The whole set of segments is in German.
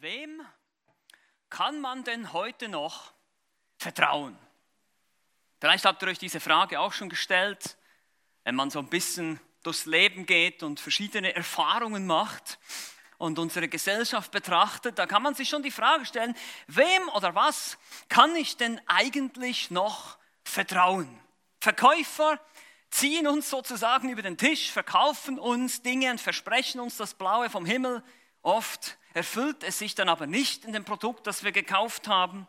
Wem kann man denn heute noch vertrauen? Vielleicht habt ihr euch diese Frage auch schon gestellt, wenn man so ein bisschen durchs Leben geht und verschiedene Erfahrungen macht und unsere Gesellschaft betrachtet, da kann man sich schon die Frage stellen, wem oder was kann ich denn eigentlich noch vertrauen? Verkäufer ziehen uns sozusagen über den Tisch, verkaufen uns Dinge und versprechen uns das Blaue vom Himmel. Oft erfüllt es sich dann aber nicht in dem Produkt, das wir gekauft haben.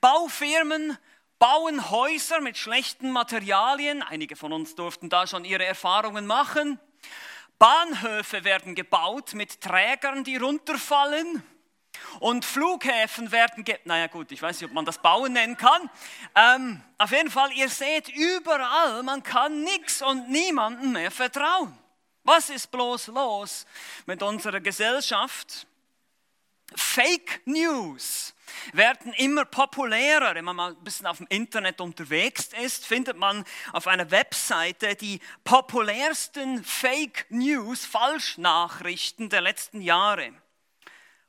Baufirmen bauen Häuser mit schlechten Materialien. Einige von uns durften da schon ihre Erfahrungen machen. Bahnhöfe werden gebaut mit Trägern, die runterfallen. Und Flughäfen werden, ge naja gut, ich weiß nicht, ob man das Bauen nennen kann. Ähm, auf jeden Fall, ihr seht überall, man kann nichts und niemandem mehr vertrauen. Was ist bloß los mit unserer Gesellschaft? Fake News werden immer populärer. Wenn man mal ein bisschen auf dem Internet unterwegs ist, findet man auf einer Webseite die populärsten Fake News, Falschnachrichten der letzten Jahre.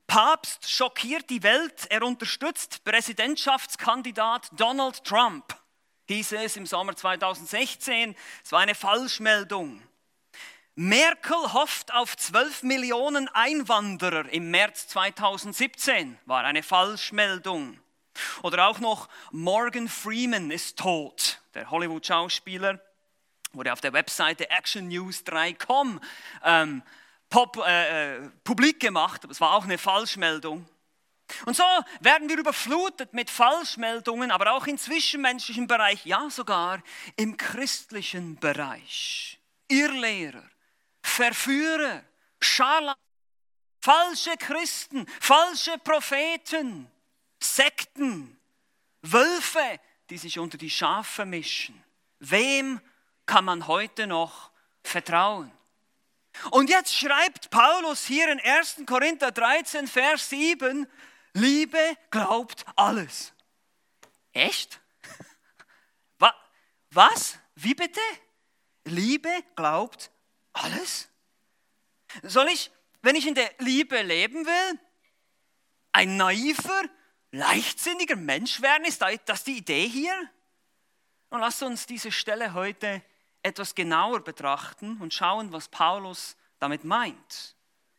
Papst schockiert die Welt, er unterstützt Präsidentschaftskandidat Donald Trump, hieß es im Sommer 2016. Es war eine Falschmeldung. Merkel hofft auf 12 Millionen Einwanderer im März 2017, war eine Falschmeldung. Oder auch noch Morgan Freeman ist tot, der Hollywood-Schauspieler, wurde auf der Webseite actionnews3.com ähm, pop, äh, äh, publik gemacht, aber es war auch eine Falschmeldung. Und so werden wir überflutet mit Falschmeldungen, aber auch im zwischenmenschlichen Bereich, ja sogar im christlichen Bereich. Irrlehrer, Verführer, Scharlatan, falsche Christen, falsche Propheten, Sekten, Wölfe, die sich unter die Schafe mischen. Wem kann man heute noch vertrauen? Und jetzt schreibt Paulus hier in 1. Korinther 13, Vers 7, Liebe glaubt alles. Echt? Was? Wie bitte? Liebe glaubt alles? Soll ich, wenn ich in der Liebe leben will, ein naiver, leichtsinniger Mensch werden? Ist das die Idee hier? Und lasst uns diese Stelle heute etwas genauer betrachten und schauen, was Paulus damit meint.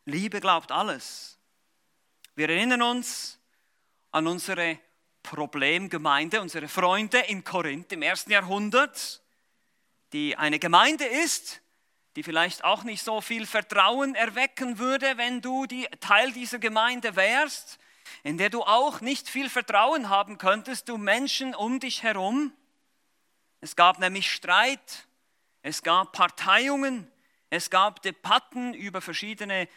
Liebe glaubt alles. Wir erinnern uns an unsere Problemgemeinde, unsere Freunde in Korinth im ersten Jahrhundert, die eine Gemeinde ist, die vielleicht auch nicht so viel Vertrauen erwecken würde, wenn du die, Teil dieser Gemeinde wärst, in der du auch nicht viel Vertrauen haben könntest, du Menschen um dich herum. Es gab nämlich Streit, es gab Parteiungen, es gab Debatten über verschiedene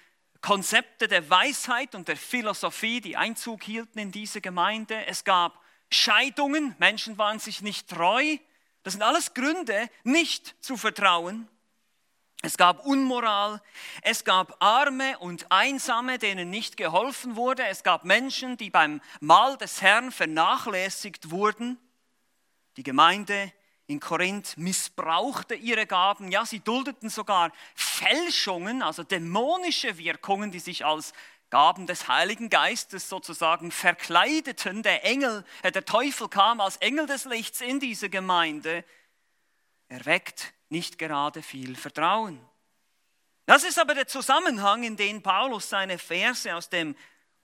Konzepte der Weisheit und der Philosophie, die Einzug hielten in diese Gemeinde. Es gab Scheidungen, Menschen waren sich nicht treu. Das sind alles Gründe, nicht zu vertrauen. Es gab Unmoral, es gab Arme und Einsame, denen nicht geholfen wurde. Es gab Menschen, die beim Mahl des Herrn vernachlässigt wurden. Die Gemeinde in Korinth missbrauchte ihre Gaben. Ja, sie duldeten sogar Fälschungen, also dämonische Wirkungen, die sich als Gaben des Heiligen Geistes sozusagen verkleideten. Der Engel, äh, der Teufel kam als Engel des Lichts in diese Gemeinde. Er weckt nicht gerade viel Vertrauen. Das ist aber der Zusammenhang, in den Paulus seine Verse aus dem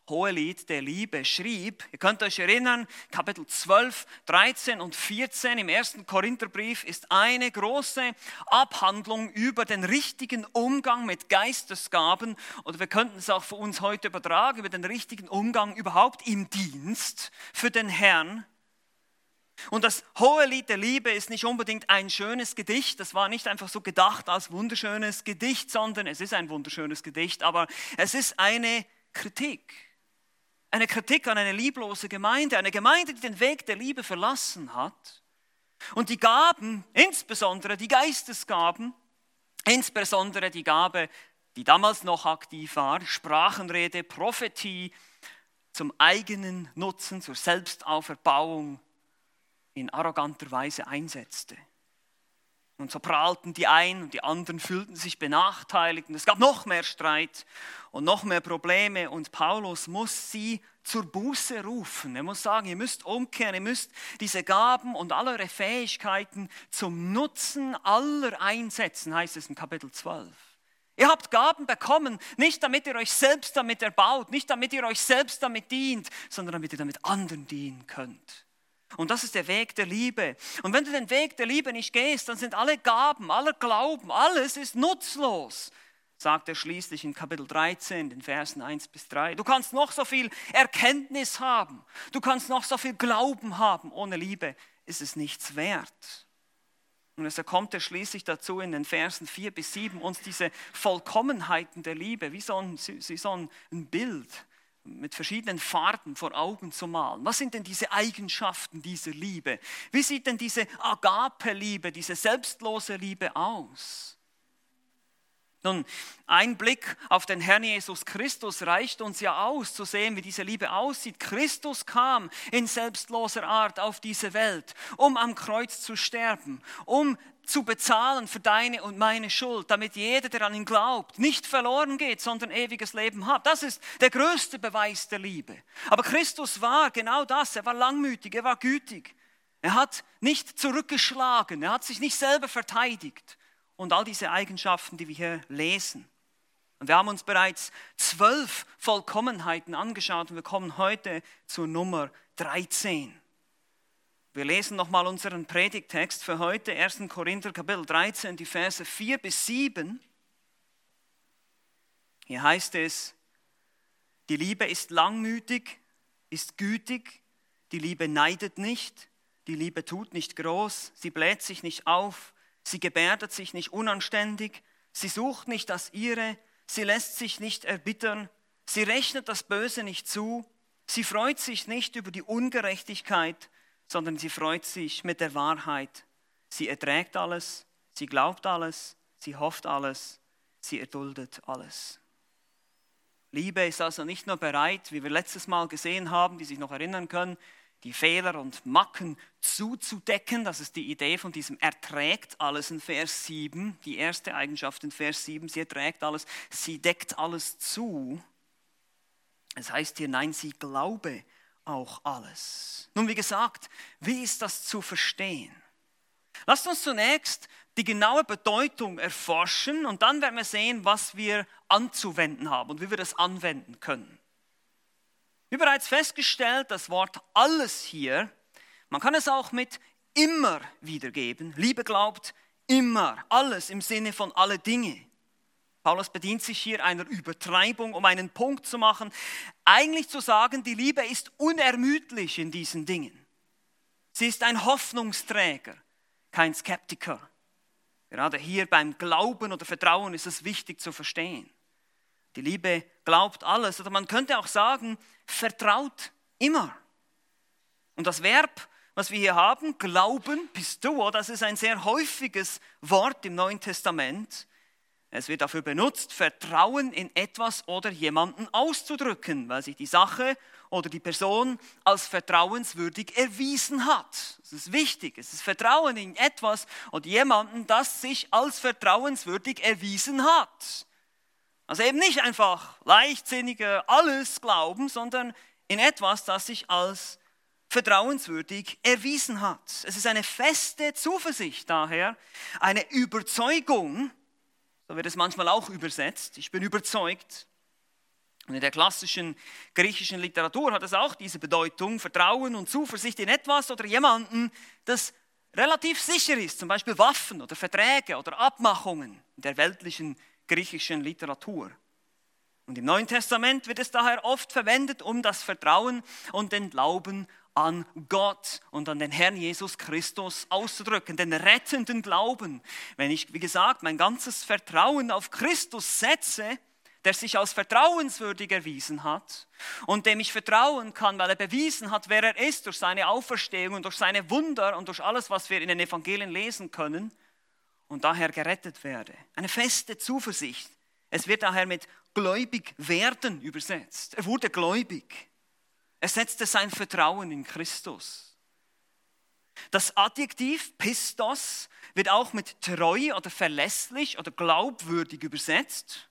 Hohelied der Liebe schrieb. Ihr könnt euch erinnern, Kapitel 12, 13 und 14 im ersten Korintherbrief ist eine große Abhandlung über den richtigen Umgang mit Geistesgaben. Oder wir könnten es auch für uns heute übertragen, über den richtigen Umgang überhaupt im Dienst für den Herrn. Und das hohe Lied der Liebe ist nicht unbedingt ein schönes Gedicht. Das war nicht einfach so gedacht als wunderschönes Gedicht, sondern es ist ein wunderschönes Gedicht, aber es ist eine Kritik. Eine Kritik an eine lieblose Gemeinde, eine Gemeinde, die den Weg der Liebe verlassen hat. Und die Gaben, insbesondere die Geistesgaben, insbesondere die Gabe, die damals noch aktiv war, Sprachenrede, Prophetie, zum eigenen Nutzen, zur Selbstauferbauung in arroganter Weise einsetzte. Und so prahlten die einen und die anderen fühlten sich benachteiligt. Und es gab noch mehr Streit und noch mehr Probleme. Und Paulus muss sie zur Buße rufen. Er muss sagen, ihr müsst umkehren, ihr müsst diese Gaben und alle eure Fähigkeiten zum Nutzen aller einsetzen, heißt es in Kapitel 12. Ihr habt Gaben bekommen, nicht damit ihr euch selbst damit erbaut, nicht damit ihr euch selbst damit dient, sondern damit ihr damit anderen dienen könnt. Und das ist der Weg der Liebe. Und wenn du den Weg der Liebe nicht gehst, dann sind alle Gaben, aller Glauben, alles ist nutzlos, sagt er schließlich in Kapitel 13, den Versen 1 bis 3. Du kannst noch so viel Erkenntnis haben, du kannst noch so viel Glauben haben, ohne Liebe ist es nichts wert. Und es kommt er schließlich dazu in den Versen 4 bis 7, uns diese Vollkommenheiten der Liebe, wie so ein, wie so ein Bild mit verschiedenen Farben vor Augen zu malen. Was sind denn diese Eigenschaften dieser Liebe? Wie sieht denn diese Agape-Liebe, diese selbstlose Liebe aus? Nun, ein Blick auf den Herrn Jesus Christus reicht uns ja aus, zu sehen, wie diese Liebe aussieht. Christus kam in selbstloser Art auf diese Welt, um am Kreuz zu sterben, um zu bezahlen für deine und meine Schuld, damit jeder, der an ihn glaubt, nicht verloren geht, sondern ewiges Leben hat. Das ist der größte Beweis der Liebe. Aber Christus war genau das. Er war langmütig, er war gütig. Er hat nicht zurückgeschlagen, er hat sich nicht selber verteidigt und all diese Eigenschaften, die wir hier lesen. Und wir haben uns bereits zwölf Vollkommenheiten angeschaut und wir kommen heute zur Nummer 13. Wir lesen nochmal unseren Predigtext für heute, 1. Korinther Kapitel 13, die Verse 4 bis 7. Hier heißt es, die Liebe ist langmütig, ist gütig, die Liebe neidet nicht, die Liebe tut nicht groß, sie bläht sich nicht auf, Sie gebärdet sich nicht unanständig, sie sucht nicht das ihre, sie lässt sich nicht erbittern, sie rechnet das Böse nicht zu, sie freut sich nicht über die Ungerechtigkeit, sondern sie freut sich mit der Wahrheit. Sie erträgt alles, sie glaubt alles, sie hofft alles, sie erduldet alles. Liebe ist also nicht nur bereit, wie wir letztes Mal gesehen haben, die sich noch erinnern können, die Fehler und Macken zuzudecken. Das ist die Idee von diesem erträgt alles in Vers 7. Die erste Eigenschaft in Vers 7, sie erträgt alles, sie deckt alles zu. Es heißt hier, nein, sie glaube auch alles. Nun, wie gesagt, wie ist das zu verstehen? Lasst uns zunächst die genaue Bedeutung erforschen und dann werden wir sehen, was wir anzuwenden haben und wie wir das anwenden können. Wie bereits festgestellt, das Wort alles hier, man kann es auch mit immer wiedergeben. Liebe glaubt immer, alles im Sinne von alle Dinge. Paulus bedient sich hier einer Übertreibung, um einen Punkt zu machen. Eigentlich zu sagen, die Liebe ist unermüdlich in diesen Dingen. Sie ist ein Hoffnungsträger, kein Skeptiker. Gerade hier beim Glauben oder Vertrauen ist es wichtig zu verstehen. Die Liebe glaubt alles. Oder man könnte auch sagen, vertraut immer. Und das Verb, was wir hier haben, glauben, pistuo, das ist ein sehr häufiges Wort im Neuen Testament. Es wird dafür benutzt, Vertrauen in etwas oder jemanden auszudrücken, weil sich die Sache oder die Person als vertrauenswürdig erwiesen hat. Das ist wichtig. Es ist Vertrauen in etwas oder jemanden, das sich als vertrauenswürdig erwiesen hat. Also eben nicht einfach leichtsinniger alles glauben, sondern in etwas, das sich als vertrauenswürdig erwiesen hat. Es ist eine feste Zuversicht daher, eine Überzeugung, so wird es manchmal auch übersetzt, ich bin überzeugt. Und in der klassischen griechischen Literatur hat es auch diese Bedeutung, Vertrauen und Zuversicht in etwas oder jemanden, das relativ sicher ist, zum Beispiel Waffen oder Verträge oder Abmachungen in der weltlichen griechischen Literatur. Und im Neuen Testament wird es daher oft verwendet, um das Vertrauen und den Glauben an Gott und an den Herrn Jesus Christus auszudrücken, den rettenden Glauben. Wenn ich, wie gesagt, mein ganzes Vertrauen auf Christus setze, der sich als vertrauenswürdig erwiesen hat und dem ich vertrauen kann, weil er bewiesen hat, wer er ist durch seine Auferstehung und durch seine Wunder und durch alles, was wir in den Evangelien lesen können, und daher gerettet werde. Eine feste Zuversicht. Es wird daher mit gläubig werden übersetzt. Er wurde gläubig. Er setzte sein Vertrauen in Christus. Das Adjektiv Pistos wird auch mit treu oder verlässlich oder glaubwürdig übersetzt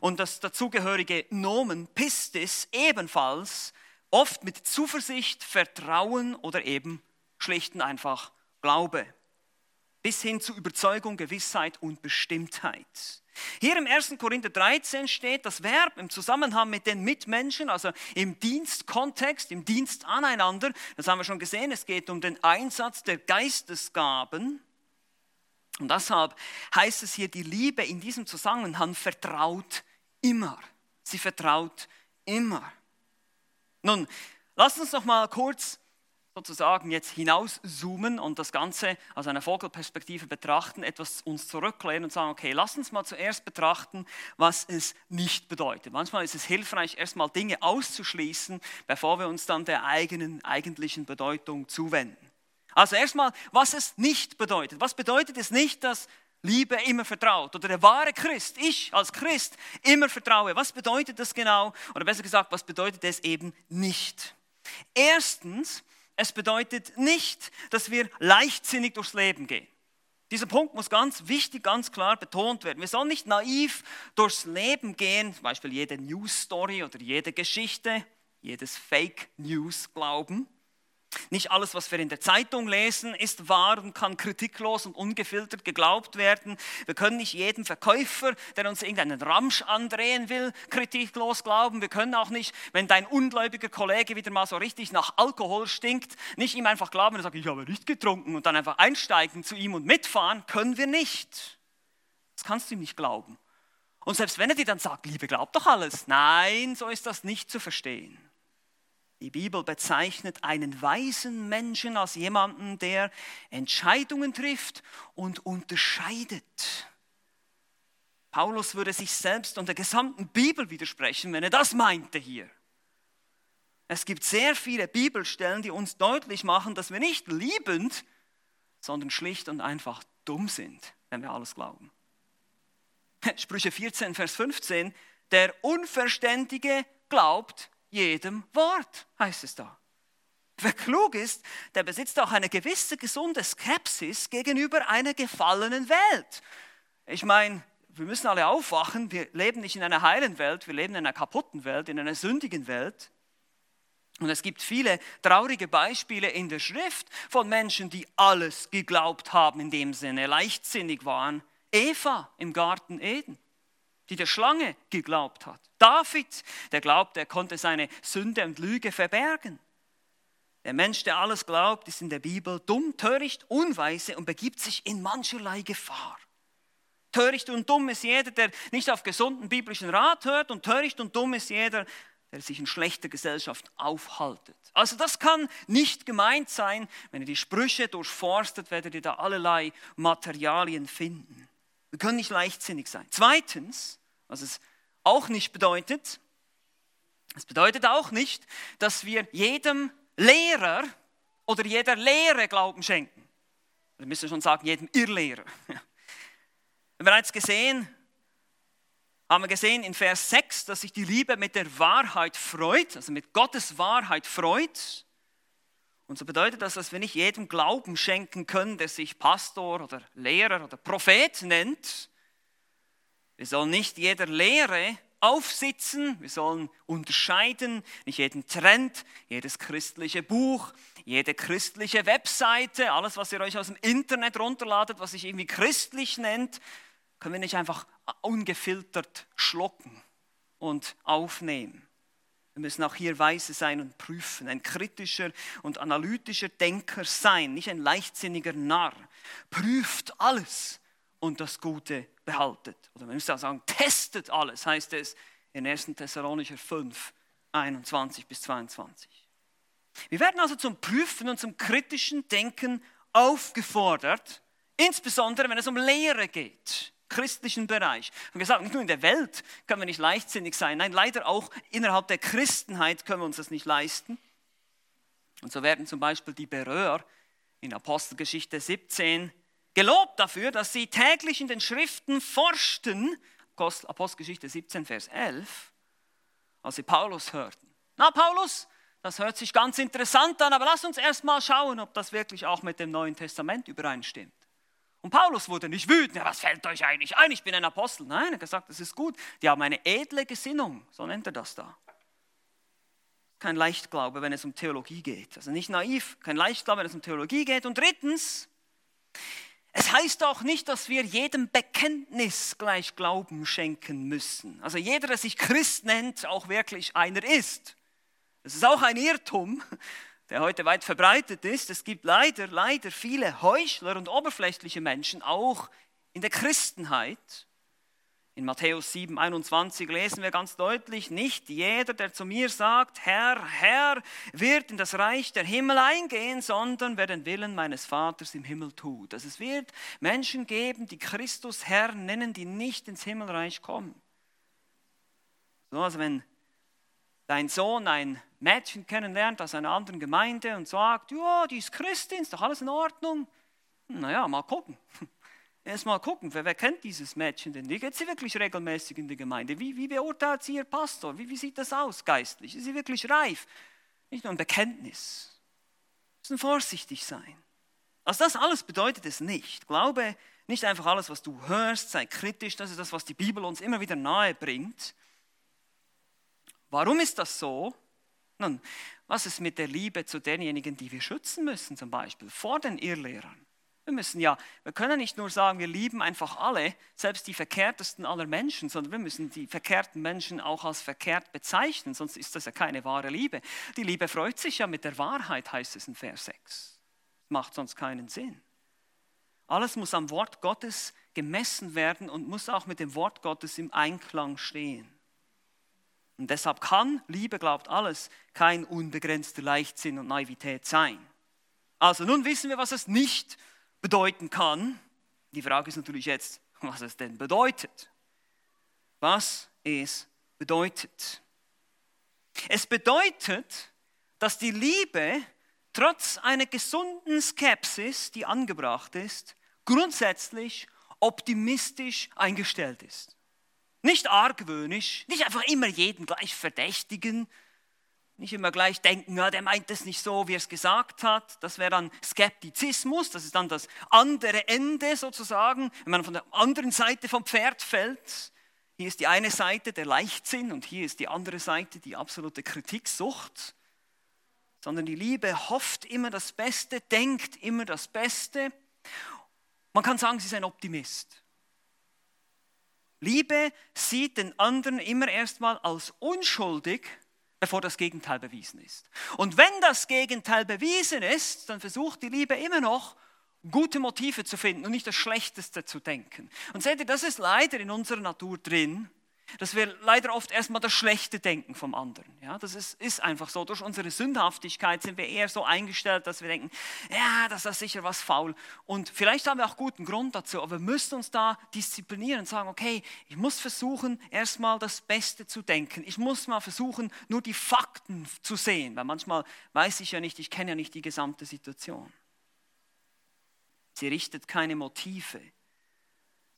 und das dazugehörige Nomen Pistis ebenfalls oft mit Zuversicht, Vertrauen oder eben schlicht und einfach Glaube bis hin zu Überzeugung, Gewissheit und Bestimmtheit. Hier im 1. Korinther 13 steht das Verb im Zusammenhang mit den Mitmenschen, also im Dienstkontext, im Dienst aneinander. Das haben wir schon gesehen, es geht um den Einsatz der Geistesgaben. Und deshalb heißt es hier, die Liebe in diesem Zusammenhang vertraut immer. Sie vertraut immer. Nun, lasst uns noch mal kurz sozusagen jetzt hinauszoomen und das Ganze aus einer Vogelperspektive betrachten, etwas uns zurücklehnen und sagen, okay, lass uns mal zuerst betrachten, was es nicht bedeutet. Manchmal ist es hilfreich, erstmal Dinge auszuschließen, bevor wir uns dann der eigenen, eigentlichen Bedeutung zuwenden. Also erstmal, was es nicht bedeutet. Was bedeutet es nicht, dass Liebe immer vertraut oder der wahre Christ, ich als Christ immer vertraue. Was bedeutet das genau? Oder besser gesagt, was bedeutet es eben nicht? Erstens, es bedeutet nicht, dass wir leichtsinnig durchs Leben gehen. Dieser Punkt muss ganz wichtig, ganz klar betont werden. Wir sollen nicht naiv durchs Leben gehen, zum Beispiel jede News Story oder jede Geschichte, jedes Fake News glauben. Nicht alles, was wir in der Zeitung lesen, ist wahr und kann kritiklos und ungefiltert geglaubt werden. Wir können nicht jedem Verkäufer, der uns irgendeinen Ramsch andrehen will, kritiklos glauben. Wir können auch nicht, wenn dein ungläubiger Kollege wieder mal so richtig nach Alkohol stinkt, nicht ihm einfach glauben und sagen, ich habe nicht getrunken und dann einfach einsteigen zu ihm und mitfahren. Können wir nicht. Das kannst du ihm nicht glauben. Und selbst wenn er dir dann sagt, Liebe, glaub doch alles. Nein, so ist das nicht zu verstehen. Die Bibel bezeichnet einen weisen Menschen als jemanden, der Entscheidungen trifft und unterscheidet. Paulus würde sich selbst und der gesamten Bibel widersprechen, wenn er das meinte hier. Es gibt sehr viele Bibelstellen, die uns deutlich machen, dass wir nicht liebend, sondern schlicht und einfach dumm sind, wenn wir alles glauben. Sprüche 14, Vers 15, der Unverständige glaubt jedem Wort, heißt es da. Wer klug ist, der besitzt auch eine gewisse gesunde Skepsis gegenüber einer gefallenen Welt. Ich meine, wir müssen alle aufwachen, wir leben nicht in einer heilen Welt, wir leben in einer kaputten Welt, in einer sündigen Welt. Und es gibt viele traurige Beispiele in der Schrift von Menschen, die alles geglaubt haben, in dem Sinne leichtsinnig waren. Eva im Garten Eden die der Schlange geglaubt hat. David, der glaubt, er konnte seine Sünde und Lüge verbergen. Der Mensch, der alles glaubt, ist in der Bibel dumm, töricht, unweise und begibt sich in mancherlei Gefahr. Töricht und dumm ist jeder, der nicht auf gesunden biblischen Rat hört und töricht und dumm ist jeder, der sich in schlechter Gesellschaft aufhaltet. Also das kann nicht gemeint sein. Wenn ihr die Sprüche durchforstet, werdet ihr da allerlei Materialien finden. Wir können nicht leichtsinnig sein. Zweitens, was es auch nicht bedeutet, es bedeutet auch nicht, dass wir jedem Lehrer oder jeder Lehre Glauben schenken. Wir müssen schon sagen, jedem Irrlehrer. Wir haben bereits gesehen, haben wir gesehen in Vers 6, dass sich die Liebe mit der Wahrheit freut, also mit Gottes Wahrheit freut. Und so bedeutet das, dass wir nicht jedem Glauben schenken können, der sich Pastor oder Lehrer oder Prophet nennt. Wir sollen nicht jeder Lehre aufsitzen, wir sollen unterscheiden, nicht jeden Trend, jedes christliche Buch, jede christliche Webseite, alles, was ihr euch aus dem Internet runterladet, was sich irgendwie christlich nennt, können wir nicht einfach ungefiltert schlucken und aufnehmen. Wir müssen auch hier weise sein und prüfen, ein kritischer und analytischer Denker sein, nicht ein leichtsinniger Narr. Prüft alles und das Gute behaltet. Oder man müsste auch sagen, testet alles, heißt es in 1. Thessalonicher 5, 21 bis 22. Wir werden also zum Prüfen und zum kritischen Denken aufgefordert, insbesondere wenn es um Lehre geht christlichen Bereich. Und gesagt, nicht nur in der Welt können wir nicht leichtsinnig sein, nein, leider auch innerhalb der Christenheit können wir uns das nicht leisten. Und so werden zum Beispiel die Beröer in Apostelgeschichte 17 gelobt dafür, dass sie täglich in den Schriften forschten, Apostelgeschichte 17, Vers 11, als sie Paulus hörten. Na, Paulus, das hört sich ganz interessant an, aber lass uns erst mal schauen, ob das wirklich auch mit dem Neuen Testament übereinstimmt. Und Paulus wurde nicht wütend, ja, was fällt euch eigentlich ein, ich bin ein Apostel. Nein, er hat gesagt, das ist gut. Die haben eine edle Gesinnung, so nennt er das da. Kein Leichtglaube, wenn es um Theologie geht. Also nicht naiv, kein Leichtglaube, wenn es um Theologie geht. Und drittens, es heißt auch nicht, dass wir jedem Bekenntnis gleich Glauben schenken müssen. Also jeder, der sich Christ nennt, auch wirklich einer ist. Das ist auch ein Irrtum, der heute weit verbreitet ist. Es gibt leider, leider viele Heuchler und oberflächliche Menschen, auch in der Christenheit. In Matthäus 7, 21 lesen wir ganz deutlich, nicht jeder, der zu mir sagt, Herr, Herr, wird in das Reich der Himmel eingehen, sondern wer den Willen meines Vaters im Himmel tut. Also es wird Menschen geben, die Christus Herr nennen, die nicht ins Himmelreich kommen. So, also wenn dein Sohn ein Mädchen kennenlernt aus einer anderen Gemeinde und sagt, ja, die ist Christin, ist doch alles in Ordnung. Naja, mal gucken. Erst mal gucken, wer, wer, kennt dieses Mädchen denn? Wie geht sie wirklich regelmäßig in die Gemeinde? Wie, wie beurteilt sie ihr Pastor? Wie, wie sieht das aus geistlich? Ist sie wirklich reif? Nicht nur ein Bekenntnis. Wir müssen vorsichtig sein. Also das alles bedeutet es nicht. Glaube nicht einfach alles, was du hörst, sei kritisch. Das ist das, was die Bibel uns immer wieder nahe bringt. Warum ist das so? Nun, was ist mit der Liebe zu denjenigen, die wir schützen müssen, zum Beispiel vor den Irrlehrern? Wir müssen ja, wir können nicht nur sagen, wir lieben einfach alle, selbst die verkehrtesten aller Menschen, sondern wir müssen die verkehrten Menschen auch als verkehrt bezeichnen, sonst ist das ja keine wahre Liebe. Die Liebe freut sich ja mit der Wahrheit, heißt es in Vers 6. Macht sonst keinen Sinn. Alles muss am Wort Gottes gemessen werden und muss auch mit dem Wort Gottes im Einklang stehen. Und deshalb kann, Liebe glaubt alles, kein unbegrenzter Leichtsinn und Naivität sein. Also nun wissen wir, was es nicht bedeuten kann. Die Frage ist natürlich jetzt, was es denn bedeutet. Was es bedeutet. Es bedeutet, dass die Liebe trotz einer gesunden Skepsis, die angebracht ist, grundsätzlich optimistisch eingestellt ist. Nicht argwöhnisch, nicht einfach immer jeden gleich verdächtigen, nicht immer gleich denken, ja, der meint es nicht so, wie er es gesagt hat. Das wäre dann Skeptizismus, das ist dann das andere Ende sozusagen, wenn man von der anderen Seite vom Pferd fällt. Hier ist die eine Seite der Leichtsinn und hier ist die andere Seite die absolute Kritiksucht. Sondern die Liebe hofft immer das Beste, denkt immer das Beste. Man kann sagen, sie ist ein Optimist. Liebe sieht den anderen immer erstmal als unschuldig, bevor das Gegenteil bewiesen ist. Und wenn das Gegenteil bewiesen ist, dann versucht die Liebe immer noch, gute Motive zu finden und nicht das Schlechteste zu denken. Und seht ihr, das ist leider in unserer Natur drin dass wir leider oft erstmal das Schlechte denken vom anderen. Ja, das ist, ist einfach so. Durch unsere Sündhaftigkeit sind wir eher so eingestellt, dass wir denken, ja, das ist sicher was faul. Und vielleicht haben wir auch guten Grund dazu, aber wir müssen uns da disziplinieren und sagen, okay, ich muss versuchen, erstmal das Beste zu denken. Ich muss mal versuchen, nur die Fakten zu sehen, weil manchmal weiß ich ja nicht, ich kenne ja nicht die gesamte Situation. Sie richtet keine Motive.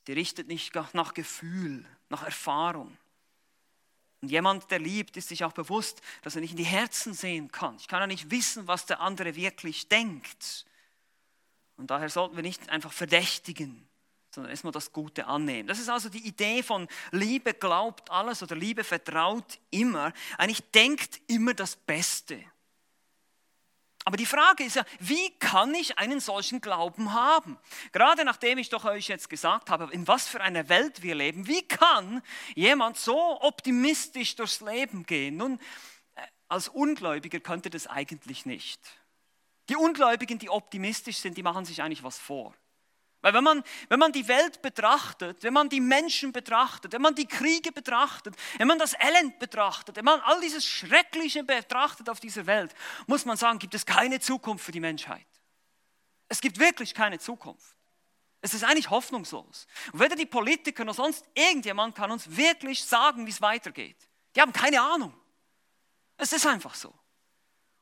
Sie richtet nicht nach Gefühl, nach Erfahrung. Und jemand, der liebt, ist sich auch bewusst, dass er nicht in die Herzen sehen kann. Ich kann ja nicht wissen, was der andere wirklich denkt. Und daher sollten wir nicht einfach verdächtigen, sondern erstmal das Gute annehmen. Das ist also die Idee von Liebe glaubt alles oder Liebe vertraut immer. Eigentlich denkt immer das Beste. Aber die Frage ist ja, wie kann ich einen solchen Glauben haben? Gerade nachdem ich doch euch jetzt gesagt habe, in was für einer Welt wir leben, wie kann jemand so optimistisch durchs Leben gehen? Nun, äh, als Ungläubiger könnte das eigentlich nicht. Die Ungläubigen, die optimistisch sind, die machen sich eigentlich was vor. Weil wenn man, wenn man die Welt betrachtet, wenn man die Menschen betrachtet, wenn man die Kriege betrachtet, wenn man das Elend betrachtet, wenn man all dieses Schreckliche betrachtet auf dieser Welt, muss man sagen, gibt es keine Zukunft für die Menschheit. Es gibt wirklich keine Zukunft. Es ist eigentlich hoffnungslos. Und weder die Politiker noch sonst irgendjemand kann uns wirklich sagen, wie es weitergeht. Die haben keine Ahnung. Es ist einfach so.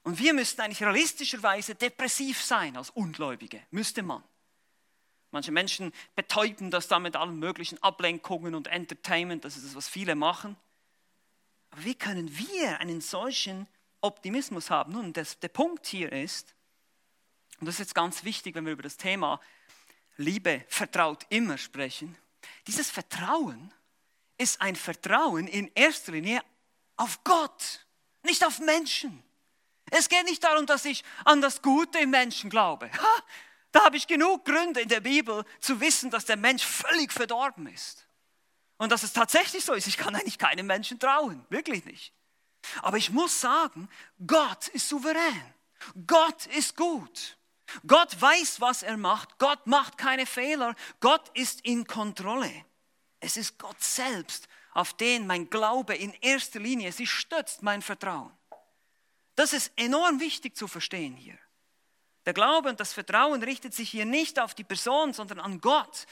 Und wir müssten eigentlich realistischerweise depressiv sein als Ungläubige. Müsste man. Manche Menschen betäuben das da mit allen möglichen Ablenkungen und Entertainment, das ist das, was viele machen. Aber wie können wir einen solchen Optimismus haben. Nun, das, der Punkt hier ist, und das ist jetzt ganz wichtig, wenn wir über das Thema Liebe vertraut immer sprechen, dieses Vertrauen ist ein Vertrauen in erster Linie auf Gott, nicht auf Menschen. Es geht nicht darum, dass ich an das Gute im Menschen glaube. Ha, da habe ich genug Gründe in der Bibel zu wissen, dass der Mensch völlig verdorben ist. Und dass es tatsächlich so ist. Ich kann eigentlich keinem Menschen trauen, wirklich nicht. Aber ich muss sagen, Gott ist souverän. Gott ist gut. Gott weiß, was er macht. Gott macht keine Fehler. Gott ist in Kontrolle. Es ist Gott selbst, auf den mein Glaube in erster Linie, sie stützt mein Vertrauen. Das ist enorm wichtig zu verstehen hier. Der Glaube und das Vertrauen richtet sich hier nicht auf die Person, sondern an Gott.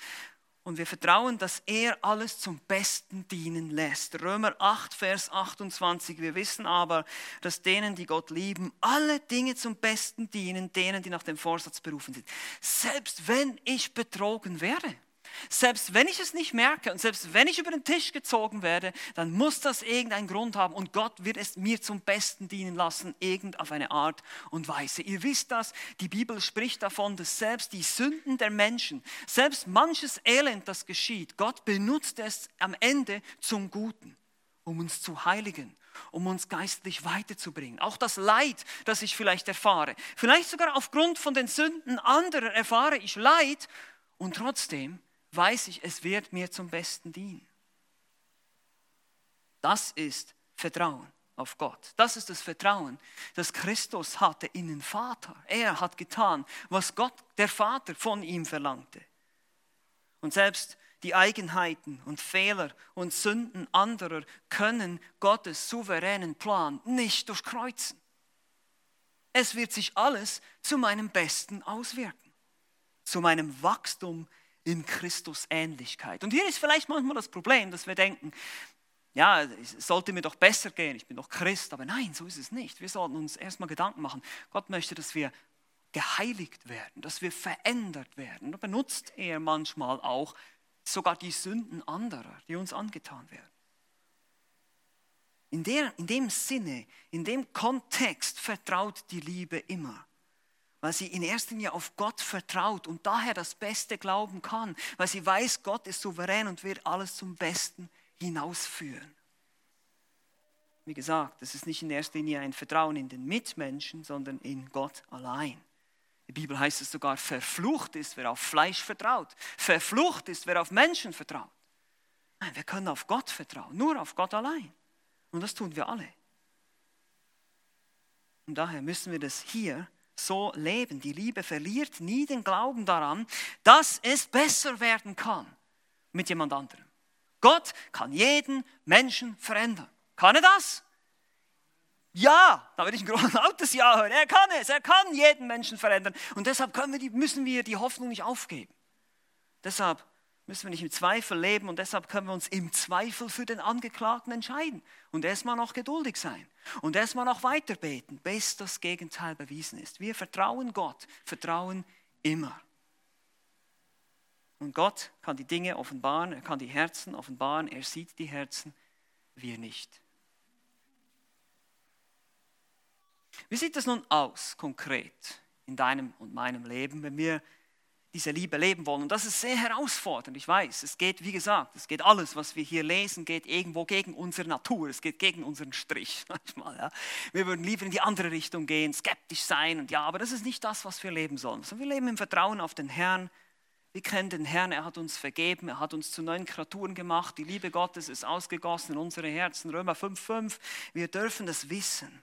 Und wir vertrauen, dass er alles zum Besten dienen lässt. Römer 8, Vers 28. Wir wissen aber, dass denen, die Gott lieben, alle Dinge zum Besten dienen, denen, die nach dem Vorsatz berufen sind. Selbst wenn ich betrogen werde. Selbst wenn ich es nicht merke und selbst wenn ich über den Tisch gezogen werde, dann muss das irgendeinen Grund haben und Gott wird es mir zum Besten dienen lassen, irgend auf eine Art und Weise. Ihr wisst das, die Bibel spricht davon, dass selbst die Sünden der Menschen, selbst manches Elend, das geschieht, Gott benutzt es am Ende zum Guten, um uns zu heiligen um uns geistlich weiterzubringen. Auch das Leid, das ich vielleicht erfahre. Vielleicht sogar aufgrund von den Sünden anderer erfahre ich Leid und trotzdem weiß ich, es wird mir zum Besten dienen. Das ist Vertrauen auf Gott. Das ist das Vertrauen, das Christus hatte in den Vater. Er hat getan, was Gott, der Vater, von ihm verlangte. Und selbst die Eigenheiten und Fehler und Sünden anderer können Gottes souveränen Plan nicht durchkreuzen. Es wird sich alles zu meinem Besten auswirken, zu meinem Wachstum in Christus Ähnlichkeit. Und hier ist vielleicht manchmal das Problem, dass wir denken, ja, es sollte mir doch besser gehen, ich bin doch Christ, aber nein, so ist es nicht. Wir sollten uns erstmal Gedanken machen. Gott möchte, dass wir geheiligt werden, dass wir verändert werden. Da benutzt er manchmal auch sogar die Sünden anderer, die uns angetan werden. In, der, in dem Sinne, in dem Kontext vertraut die Liebe immer weil sie in erster Linie auf Gott vertraut und daher das Beste glauben kann, weil sie weiß, Gott ist souverän und wird alles zum Besten hinausführen. Wie gesagt, es ist nicht in erster Linie ein Vertrauen in den Mitmenschen, sondern in Gott allein. Die Bibel heißt es sogar, verflucht ist, wer auf Fleisch vertraut. Verflucht ist, wer auf Menschen vertraut. Nein, wir können auf Gott vertrauen, nur auf Gott allein. Und das tun wir alle. Und daher müssen wir das hier so leben. Die Liebe verliert nie den Glauben daran, dass es besser werden kann mit jemand anderem. Gott kann jeden Menschen verändern. Kann er das? Ja, da würde ich ein großes lautes Ja hören. Er kann es, er kann jeden Menschen verändern. Und deshalb wir die, müssen wir die Hoffnung nicht aufgeben. Deshalb müssen wir nicht im Zweifel leben und deshalb können wir uns im Zweifel für den Angeklagten entscheiden und erstmal noch geduldig sein und erstmal noch weiter beten, bis das Gegenteil bewiesen ist. Wir vertrauen Gott, vertrauen immer. Und Gott kann die Dinge offenbaren, er kann die Herzen offenbaren, er sieht die Herzen, wir nicht. Wie sieht das nun aus konkret in deinem und meinem Leben, wenn wir diese Liebe leben wollen. Und das ist sehr herausfordernd, ich weiß. Es geht, wie gesagt, es geht alles, was wir hier lesen, geht irgendwo gegen unsere Natur, es geht gegen unseren Strich manchmal. Ja. Wir würden lieber in die andere Richtung gehen, skeptisch sein und ja, aber das ist nicht das, was wir leben sollen. wir leben im Vertrauen auf den Herrn. Wir kennen den Herrn, er hat uns vergeben, er hat uns zu neuen Kreaturen gemacht. Die Liebe Gottes ist ausgegossen in unsere Herzen. Römer 5,5. Wir dürfen das wissen.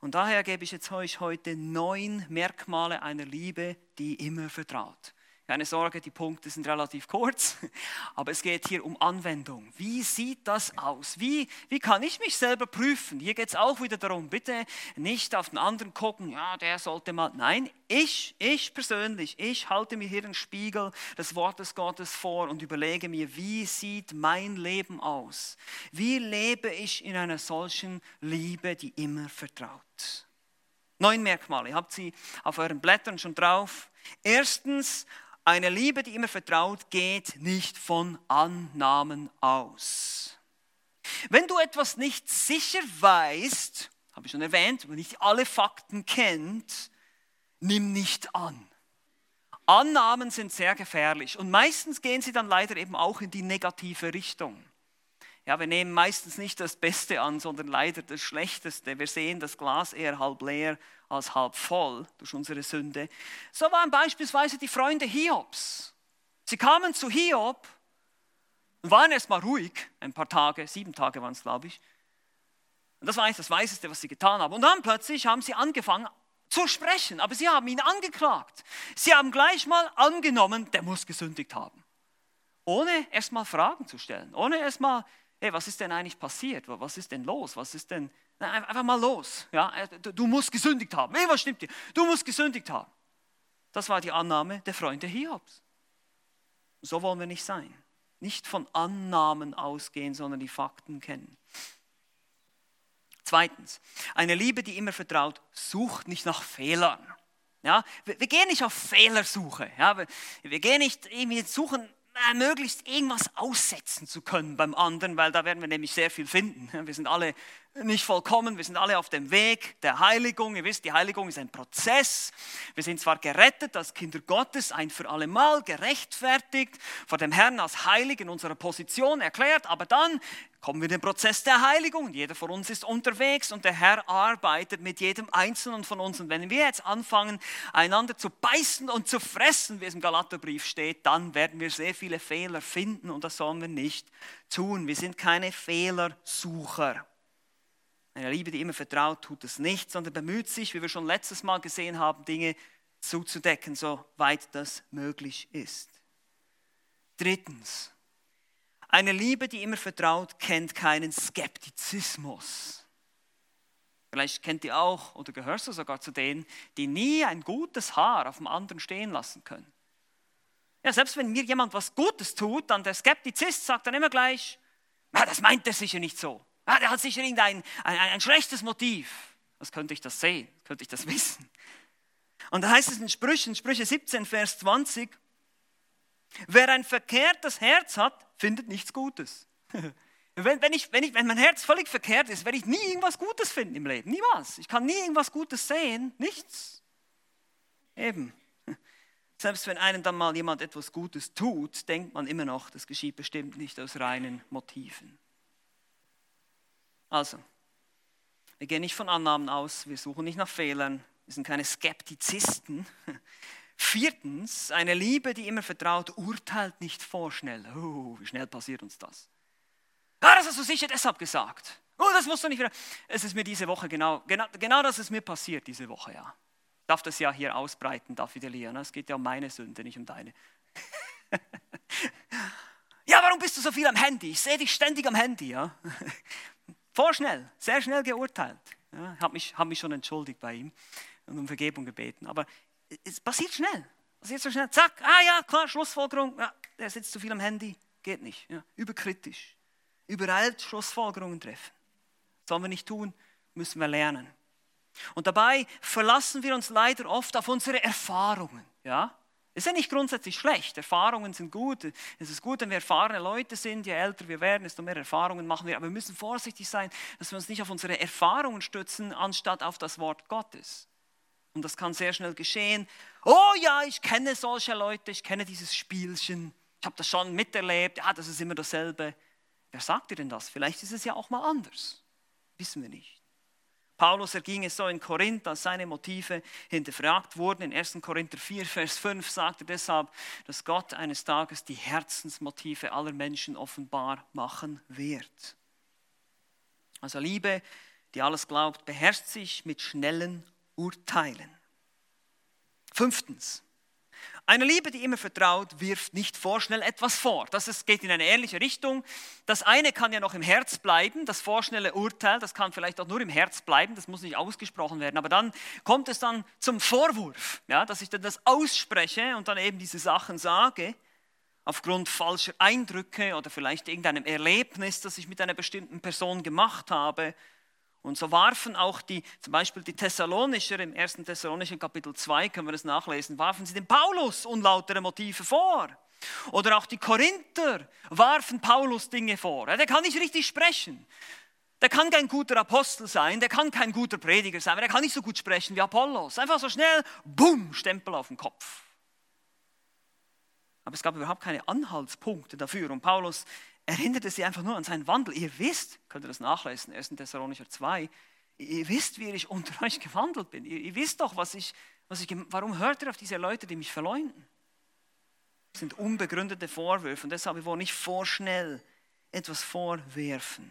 Und daher gebe ich jetzt euch heute neun Merkmale einer Liebe, die immer vertraut. Keine Sorge, die Punkte sind relativ kurz, aber es geht hier um Anwendung. Wie sieht das aus? Wie, wie kann ich mich selber prüfen? Hier geht es auch wieder darum, bitte nicht auf den anderen gucken, ja, der sollte mal. Nein, ich, ich persönlich, ich halte mir hier den Spiegel des Wortes Gottes vor und überlege mir, wie sieht mein Leben aus? Wie lebe ich in einer solchen Liebe, die immer vertraut? Neun Merkmale, ihr habt sie auf euren Blättern schon drauf. Erstens, eine Liebe, die immer vertraut, geht nicht von Annahmen aus. Wenn du etwas nicht sicher weißt, habe ich schon erwähnt, wenn nicht alle Fakten kennt, nimm nicht an. Annahmen sind sehr gefährlich und meistens gehen sie dann leider eben auch in die negative Richtung. Ja, wir nehmen meistens nicht das Beste an, sondern leider das Schlechteste. Wir sehen das Glas eher halb leer als halb voll durch unsere Sünde. So waren beispielsweise die Freunde Hiobs. Sie kamen zu Hiob und waren erstmal ruhig, ein paar Tage, sieben Tage waren es, glaube ich. Und das war eigentlich das Weiseste, was sie getan haben. Und dann plötzlich haben sie angefangen zu sprechen, aber sie haben ihn angeklagt. Sie haben gleich mal angenommen, der muss gesündigt haben. Ohne erstmal Fragen zu stellen, ohne erstmal hey, was ist denn eigentlich passiert? Was ist denn los? Was ist denn, einfach mal los. Ja? Äh, du musst gesündigt haben. Hey, was stimmt dir? Du musst gesündigt haben. Das war die Annahme der Freunde Hiobs. So wollen wir nicht sein. Nicht von Annahmen ausgehen, sondern die Fakten kennen. Zweitens, eine Liebe, die immer vertraut, sucht nicht nach Fehlern. Ja, wir, wir gehen nicht auf Fehlersuche. Ja, wir, wir gehen nicht irgendwie suchen möglichst irgendwas aussetzen zu können beim anderen, weil da werden wir nämlich sehr viel finden. Wir sind alle nicht vollkommen, wir sind alle auf dem Weg der Heiligung. Ihr wisst, die Heiligung ist ein Prozess. Wir sind zwar gerettet als Kinder Gottes, ein für alle Mal gerechtfertigt, vor dem Herrn als heilig in unserer Position erklärt, aber dann kommen wir in den Prozess der Heiligung jeder von uns ist unterwegs und der Herr arbeitet mit jedem Einzelnen von uns. Und wenn wir jetzt anfangen, einander zu beißen und zu fressen, wie es im Galaterbrief steht, dann werden wir sehr viele Fehler finden und das sollen wir nicht tun. Wir sind keine Fehlersucher. Eine Liebe, die immer vertraut, tut es nicht, sondern bemüht sich, wie wir schon letztes Mal gesehen haben, Dinge zuzudecken, soweit das möglich ist. Drittens, eine Liebe, die immer vertraut, kennt keinen Skeptizismus. Vielleicht kennt ihr auch oder gehörst du sogar zu denen, die nie ein gutes Haar auf dem anderen stehen lassen können. Ja, selbst wenn mir jemand was Gutes tut, dann der Skeptizist sagt dann immer gleich, na, das meint er sicher nicht so. Ah, der hat sicher irgendein ein, ein, ein schlechtes Motiv. Was könnte ich das sehen? Könnte ich das wissen? Und da heißt es in Sprüchen, Sprüche 17, Vers 20, wer ein verkehrtes Herz hat, findet nichts Gutes. Wenn, wenn, ich, wenn, ich, wenn mein Herz völlig verkehrt ist, werde ich nie irgendwas Gutes finden im Leben. Niemals. Ich kann nie irgendwas Gutes sehen. Nichts. Eben. Selbst wenn einem dann mal jemand etwas Gutes tut, denkt man immer noch, das geschieht bestimmt nicht aus reinen Motiven. Also, wir gehen nicht von Annahmen aus, wir suchen nicht nach Fehlern, wir sind keine Skeptizisten. Viertens, eine Liebe, die immer vertraut, urteilt nicht vorschnell. Oh, wie schnell passiert uns das? Ah, das hast du sicher deshalb gesagt. Oh, das musst du nicht wieder. Es ist mir diese Woche genau, genau, genau das ist mir passiert diese Woche, ja. Ich darf das ja hier ausbreiten, David Elia. Ne? Es geht ja um meine Sünde, nicht um deine. ja, warum bist du so viel am Handy? Ich sehe dich ständig am Handy, ja. Vorschnell, sehr schnell geurteilt. Ja, habe mich, hab mich schon entschuldigt bei ihm und um Vergebung gebeten. Aber es passiert schnell. Passiert so schnell. Zack, ah ja, klar, Schlussfolgerung. Ja, der sitzt zu viel am Handy. Geht nicht. Ja, überkritisch. Übereilt Schlussfolgerungen treffen. Sollen wir nicht tun, müssen wir lernen. Und dabei verlassen wir uns leider oft auf unsere Erfahrungen. Ja? Ist ja nicht grundsätzlich schlecht. Erfahrungen sind gut. Es ist gut, wenn wir erfahrene Leute sind. Je älter wir werden, desto mehr Erfahrungen machen wir. Aber wir müssen vorsichtig sein, dass wir uns nicht auf unsere Erfahrungen stützen, anstatt auf das Wort Gottes. Und das kann sehr schnell geschehen. Oh ja, ich kenne solche Leute, ich kenne dieses Spielchen. Ich habe das schon miterlebt. Ja, das ist immer dasselbe. Wer sagt dir denn das? Vielleicht ist es ja auch mal anders. Wissen wir nicht. Paulus erging es so in Korinth, als seine Motive hinterfragt wurden. In 1. Korinther 4, Vers 5 sagt er deshalb, dass Gott eines Tages die Herzensmotive aller Menschen offenbar machen wird. Also Liebe, die alles glaubt, beherrscht sich mit schnellen Urteilen. Fünftens, eine Liebe, die immer vertraut, wirft nicht vorschnell etwas vor. Das ist, geht in eine ähnliche Richtung. Das eine kann ja noch im Herz bleiben, das vorschnelle Urteil, das kann vielleicht auch nur im Herz bleiben, das muss nicht ausgesprochen werden. Aber dann kommt es dann zum Vorwurf, ja, dass ich dann das ausspreche und dann eben diese Sachen sage, aufgrund falscher Eindrücke oder vielleicht irgendeinem Erlebnis, das ich mit einer bestimmten Person gemacht habe. Und so warfen auch die, zum Beispiel die Thessalonischer im 1. Thessalonischen Kapitel 2, können wir das nachlesen, warfen sie dem Paulus unlautere Motive vor. Oder auch die Korinther warfen Paulus Dinge vor. Der kann nicht richtig sprechen. der kann kein guter Apostel sein, der kann kein guter Prediger sein, der kann nicht so gut sprechen wie Apollos. Einfach so schnell, bumm, Stempel auf den Kopf. Aber es gab überhaupt keine Anhaltspunkte dafür. Und Paulus erinnerte sie einfach nur an seinen Wandel. Ihr wisst, könnt ihr das nachlesen, 1. Thessalonicher 2, ihr wisst, wie ich unter euch gewandelt bin. Ihr, ihr wisst doch, was ich, was ich, warum hört ihr auf diese Leute, die mich verleumden? Das sind unbegründete Vorwürfe und deshalb wir wollen nicht vorschnell etwas vorwerfen.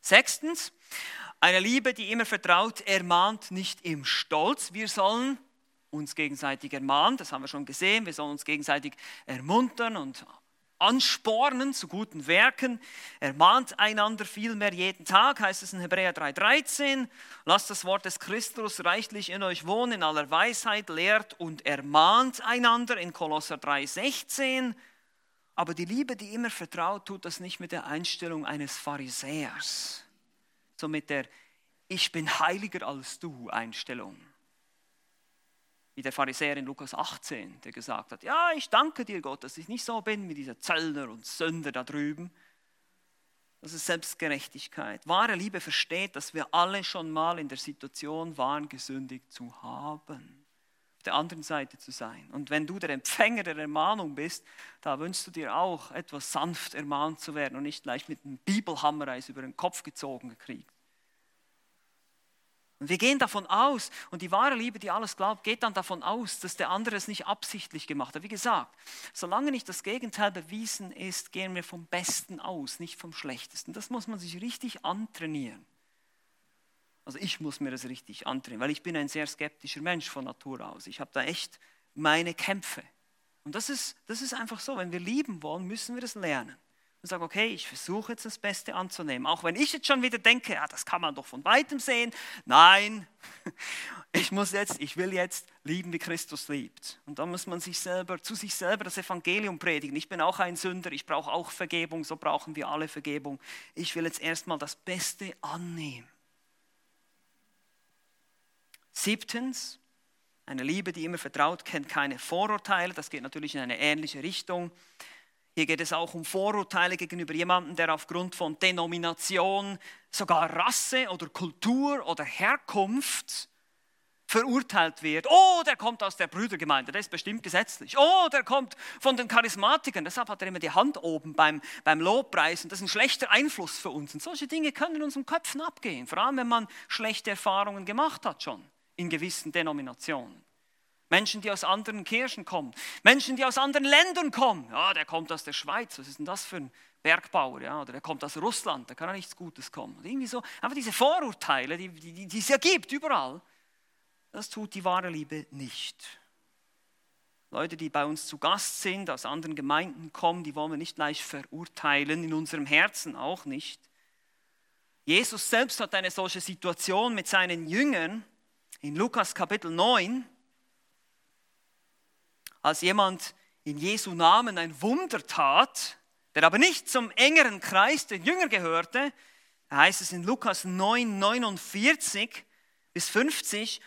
Sechstens, eine Liebe, die immer vertraut, ermahnt nicht im Stolz. Wir sollen uns gegenseitig ermahnen, das haben wir schon gesehen. Wir sollen uns gegenseitig ermuntern und anspornen zu guten Werken. Ermahnt einander vielmehr jeden Tag, heißt es in Hebräer 3,13. Lasst das Wort des Christus reichlich in euch wohnen, in aller Weisheit, lehrt und ermahnt einander in Kolosser 3,16. Aber die Liebe, die immer vertraut, tut das nicht mit der Einstellung eines Pharisäers, so mit der Ich bin heiliger als du Einstellung wie der Pharisäer in Lukas 18, der gesagt hat, ja, ich danke dir Gott, dass ich nicht so bin wie dieser Zöllner und Sünder da drüben. Das ist Selbstgerechtigkeit. Wahre Liebe versteht, dass wir alle schon mal in der Situation waren, gesündigt zu haben. Auf der anderen Seite zu sein. Und wenn du der Empfänger der Ermahnung bist, da wünschst du dir auch etwas sanft ermahnt zu werden und nicht gleich mit einem Bibelhammer über den Kopf gezogen gekriegt. Und wir gehen davon aus, und die wahre Liebe, die alles glaubt, geht dann davon aus, dass der andere es nicht absichtlich gemacht hat. Wie gesagt, solange nicht das Gegenteil bewiesen ist, gehen wir vom Besten aus, nicht vom Schlechtesten. Das muss man sich richtig antrainieren. Also ich muss mir das richtig antrainieren, weil ich bin ein sehr skeptischer Mensch von Natur aus. Ich habe da echt meine Kämpfe. Und das ist, das ist einfach so, wenn wir lieben wollen, müssen wir das lernen und sage, okay, ich versuche jetzt das Beste anzunehmen. Auch wenn ich jetzt schon wieder denke, ja, das kann man doch von weitem sehen. Nein, ich muss jetzt, ich will jetzt lieben, wie Christus liebt. Und dann muss man sich selber, zu sich selber das Evangelium predigen. Ich bin auch ein Sünder, ich brauche auch Vergebung, so brauchen wir alle Vergebung. Ich will jetzt erstmal das Beste annehmen. Siebtens, eine Liebe, die immer vertraut, kennt keine Vorurteile. Das geht natürlich in eine ähnliche Richtung. Hier geht es auch um Vorurteile gegenüber jemandem, der aufgrund von Denomination, sogar Rasse oder Kultur oder Herkunft verurteilt wird. Oh, der kommt aus der Brüdergemeinde, der ist bestimmt gesetzlich. Oh, der kommt von den Charismatikern, deshalb hat er immer die Hand oben beim, beim Lobpreis und das ist ein schlechter Einfluss für uns. Und solche Dinge können in unseren Köpfen abgehen, vor allem wenn man schlechte Erfahrungen gemacht hat schon in gewissen Denominationen. Menschen, die aus anderen Kirchen kommen, Menschen, die aus anderen Ländern kommen. Ja, der kommt aus der Schweiz, was ist denn das für ein Bergbauer? Ja? Oder der kommt aus Russland, da kann ja nichts Gutes kommen. Und irgendwie so, einfach diese Vorurteile, die, die, die es ja gibt überall, das tut die wahre Liebe nicht. Leute, die bei uns zu Gast sind, aus anderen Gemeinden kommen, die wollen wir nicht gleich verurteilen, in unserem Herzen auch nicht. Jesus selbst hat eine solche Situation mit seinen Jüngern in Lukas Kapitel 9 als jemand in Jesu Namen ein Wunder tat, der aber nicht zum engeren Kreis der Jünger gehörte, heißt es in Lukas 9, 49 bis 50,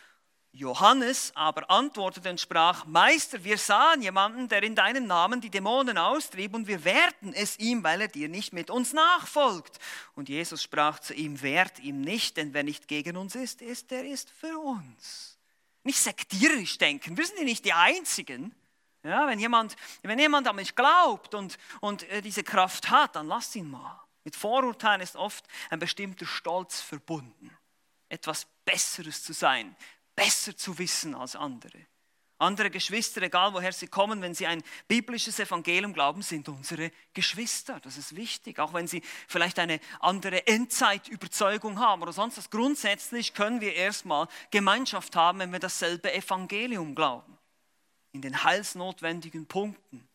Johannes aber antwortete und sprach, Meister, wir sahen jemanden, der in deinem Namen die Dämonen austrieb und wir wehrten es ihm, weil er dir nicht mit uns nachfolgt. Und Jesus sprach zu ihm, wehrt ihm nicht, denn wer nicht gegen uns ist, ist, der ist für uns. Nicht sektierisch denken, wir sind ja nicht die Einzigen. Ja, wenn, jemand, wenn jemand an mich glaubt und, und äh, diese Kraft hat, dann lass ihn mal. Mit Vorurteilen ist oft ein bestimmter Stolz verbunden. Etwas Besseres zu sein, besser zu wissen als andere. Andere Geschwister, egal woher sie kommen, wenn sie ein biblisches Evangelium glauben, sind unsere Geschwister. Das ist wichtig. Auch wenn sie vielleicht eine andere Endzeitüberzeugung haben oder sonst was. Grundsätzlich können wir erstmal Gemeinschaft haben, wenn wir dasselbe Evangelium glauben in den heilsnotwendigen Punkten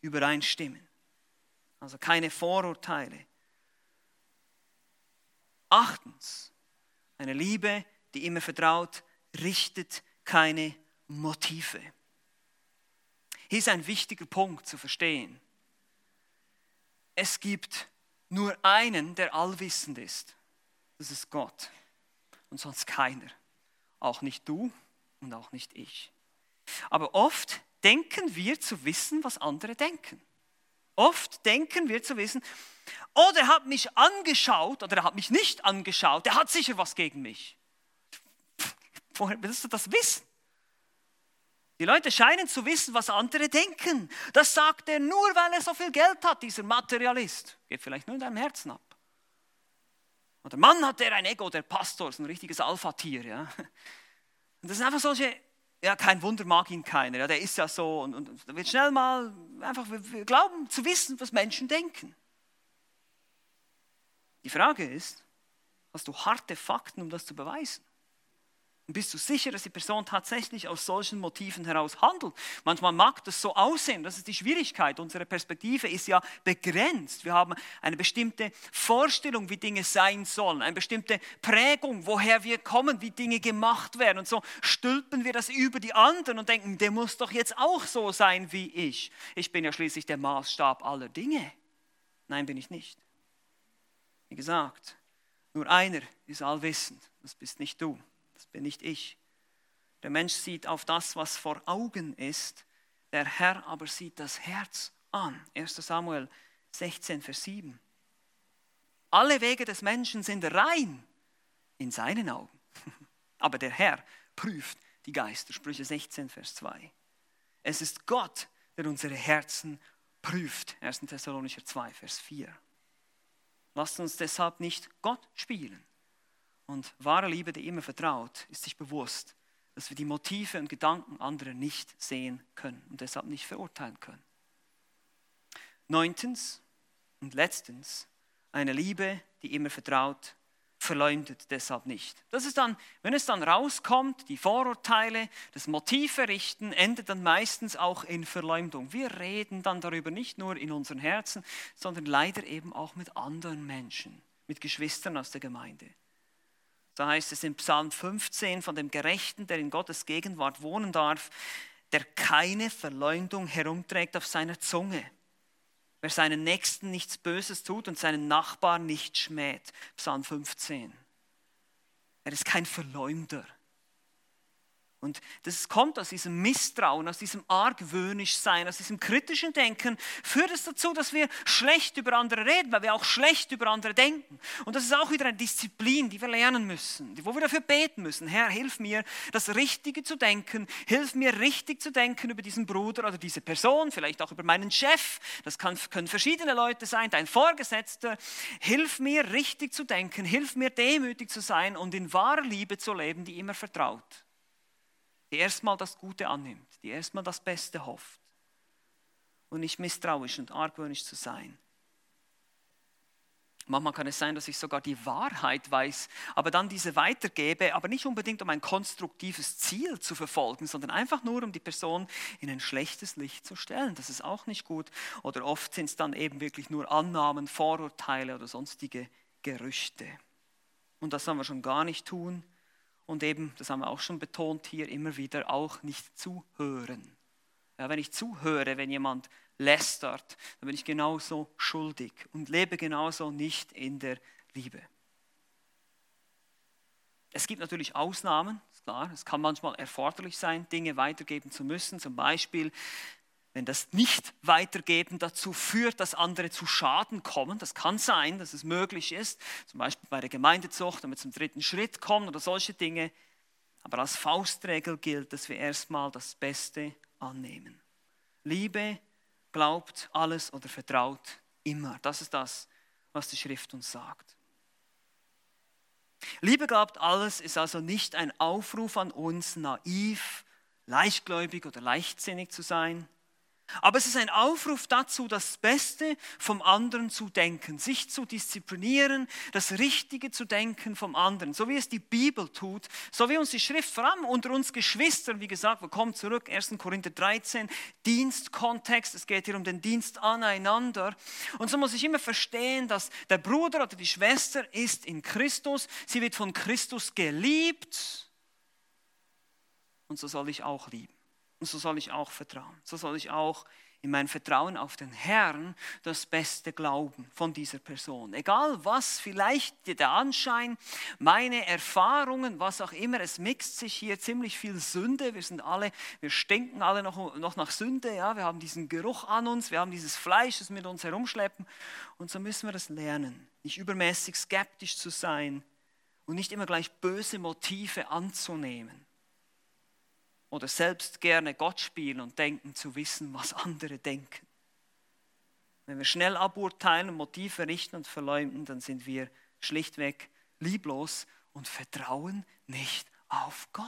übereinstimmen. Also keine Vorurteile. Achtens, eine Liebe, die immer vertraut, richtet keine Motive. Hier ist ein wichtiger Punkt zu verstehen. Es gibt nur einen, der allwissend ist. Das ist Gott. Und sonst keiner. Auch nicht du und auch nicht ich. Aber oft denken wir zu wissen, was andere denken. Oft denken wir zu wissen, oh, der hat mich angeschaut oder er hat mich nicht angeschaut, der hat sicher was gegen mich. Woher willst du das wissen? Die Leute scheinen zu wissen, was andere denken. Das sagt er nur, weil er so viel Geld hat, dieser Materialist. Geht vielleicht nur in deinem Herzen ab. Oder Mann hat der ein Ego, der Pastor, ist ein richtiges Alpha-Tier. Ja? Und das sind einfach solche, ja, kein Wunder mag ihn keiner, ja, der ist ja so. Und, und da wird schnell mal einfach, wir, wir glauben zu wissen, was Menschen denken. Die Frage ist, hast du harte Fakten, um das zu beweisen? Und bist du sicher, dass die Person tatsächlich aus solchen Motiven heraus handelt? Manchmal mag das so aussehen, das ist die Schwierigkeit. Unsere Perspektive ist ja begrenzt. Wir haben eine bestimmte Vorstellung, wie Dinge sein sollen, eine bestimmte Prägung, woher wir kommen, wie Dinge gemacht werden. Und so stülpen wir das über die anderen und denken, der muss doch jetzt auch so sein wie ich. Ich bin ja schließlich der Maßstab aller Dinge. Nein, bin ich nicht. Wie gesagt, nur einer ist allwissend, das bist nicht du das bin nicht ich. Der Mensch sieht auf das, was vor Augen ist, der Herr aber sieht das Herz an. 1 Samuel 16, Vers 7. Alle Wege des Menschen sind rein in seinen Augen. Aber der Herr prüft die Geister. Sprüche 16, Vers 2. Es ist Gott, der unsere Herzen prüft. 1. Thessalonicher 2, Vers 4. Lasst uns deshalb nicht Gott spielen, und wahre Liebe, die immer vertraut, ist sich bewusst, dass wir die Motive und Gedanken anderer nicht sehen können und deshalb nicht verurteilen können. Neuntens und letztens, eine Liebe, die immer vertraut, verleumdet deshalb nicht. Das ist dann, wenn es dann rauskommt, die Vorurteile, das Motiv verrichten, endet dann meistens auch in Verleumdung. Wir reden dann darüber nicht nur in unseren Herzen, sondern leider eben auch mit anderen Menschen, mit Geschwistern aus der Gemeinde. Da heißt es in Psalm 15 von dem Gerechten, der in Gottes Gegenwart wohnen darf, der keine Verleumdung herumträgt auf seiner Zunge. Wer seinen Nächsten nichts Böses tut und seinen Nachbarn nicht schmäht. Psalm 15. Er ist kein Verleumder. Und das kommt aus diesem Misstrauen, aus diesem Argwöhnischsein, aus diesem kritischen Denken, führt es dazu, dass wir schlecht über andere reden, weil wir auch schlecht über andere denken. Und das ist auch wieder eine Disziplin, die wir lernen müssen, wo wir dafür beten müssen. Herr, hilf mir, das Richtige zu denken, hilf mir richtig zu denken über diesen Bruder oder diese Person, vielleicht auch über meinen Chef, das kann, können verschiedene Leute sein, dein Vorgesetzter. Hilf mir, richtig zu denken, hilf mir, demütig zu sein und in wahrer Liebe zu leben, die immer vertraut die erstmal das Gute annimmt, die erstmal das Beste hofft und nicht misstrauisch und argwöhnisch zu sein. Manchmal kann es sein, dass ich sogar die Wahrheit weiß, aber dann diese weitergebe, aber nicht unbedingt um ein konstruktives Ziel zu verfolgen, sondern einfach nur um die Person in ein schlechtes Licht zu stellen. Das ist auch nicht gut. Oder oft sind es dann eben wirklich nur Annahmen, Vorurteile oder sonstige Gerüchte. Und das sollen wir schon gar nicht tun und eben, das haben wir auch schon betont hier, immer wieder auch nicht zuhören. Ja, wenn ich zuhöre, wenn jemand lästert, dann bin ich genauso schuldig und lebe genauso nicht in der Liebe. Es gibt natürlich Ausnahmen, klar. Es kann manchmal erforderlich sein, Dinge weitergeben zu müssen. Zum Beispiel, wenn das Nicht-Weitergeben dazu führt, dass andere zu Schaden kommen, das kann sein, dass es möglich ist, zum Beispiel bei der Gemeindezucht, wenn wir zum dritten Schritt kommen oder solche Dinge. Aber als Faustregel gilt, dass wir erstmal das Beste annehmen. Liebe glaubt alles oder vertraut immer. Das ist das, was die Schrift uns sagt. Liebe glaubt alles ist also nicht ein Aufruf an uns, naiv, leichtgläubig oder leichtsinnig zu sein aber es ist ein Aufruf dazu, das Beste vom anderen zu denken, sich zu disziplinieren, das Richtige zu denken vom anderen, so wie es die Bibel tut, so wie uns die Schrift, vor allem unter uns Geschwistern, wie gesagt, wir kommen zurück, 1. Korinther 13, Dienstkontext, es geht hier um den Dienst aneinander. Und so muss ich immer verstehen, dass der Bruder oder die Schwester ist in Christus, sie wird von Christus geliebt und so soll ich auch lieben. Und so soll ich auch vertrauen. So soll ich auch in mein Vertrauen auf den Herrn das Beste glauben von dieser Person. Egal was, vielleicht der Anschein, meine Erfahrungen, was auch immer, es mixt sich hier ziemlich viel Sünde. Wir sind alle, wir stinken alle noch, noch nach Sünde, ja, wir haben diesen Geruch an uns, wir haben dieses Fleisch, das mit uns herumschleppen. Und so müssen wir das lernen, nicht übermäßig skeptisch zu sein und nicht immer gleich böse Motive anzunehmen oder selbst gerne Gott spielen und denken zu wissen, was andere denken. Wenn wir schnell aburteilen Motive richten und verleumden, dann sind wir schlichtweg lieblos und vertrauen nicht auf Gott.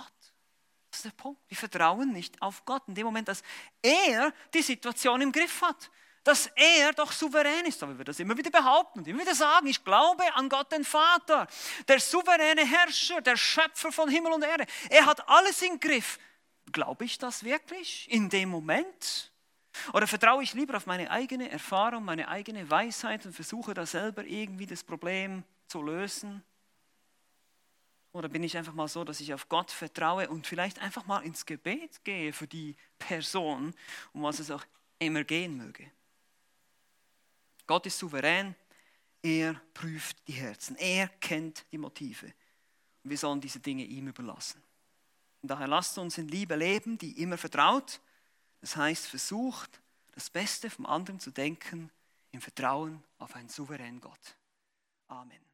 Das ist der Punkt. Wir vertrauen nicht auf Gott in dem Moment, dass er die Situation im Griff hat. Dass er doch souverän ist. Aber wir das immer wieder behaupten und immer wieder sagen, ich glaube an Gott den Vater, der souveräne Herrscher, der Schöpfer von Himmel und Erde. Er hat alles im Griff. Glaube ich das wirklich in dem Moment? Oder vertraue ich lieber auf meine eigene Erfahrung, meine eigene Weisheit und versuche da selber irgendwie das Problem zu lösen? Oder bin ich einfach mal so, dass ich auf Gott vertraue und vielleicht einfach mal ins Gebet gehe für die Person, um was es auch immer gehen möge? Gott ist souverän, er prüft die Herzen, er kennt die Motive. Wir sollen diese Dinge ihm überlassen. Und daher lasst uns in Liebe leben, die immer vertraut. Das heißt, versucht, das Beste vom anderen zu denken, im Vertrauen auf einen souveränen Gott. Amen.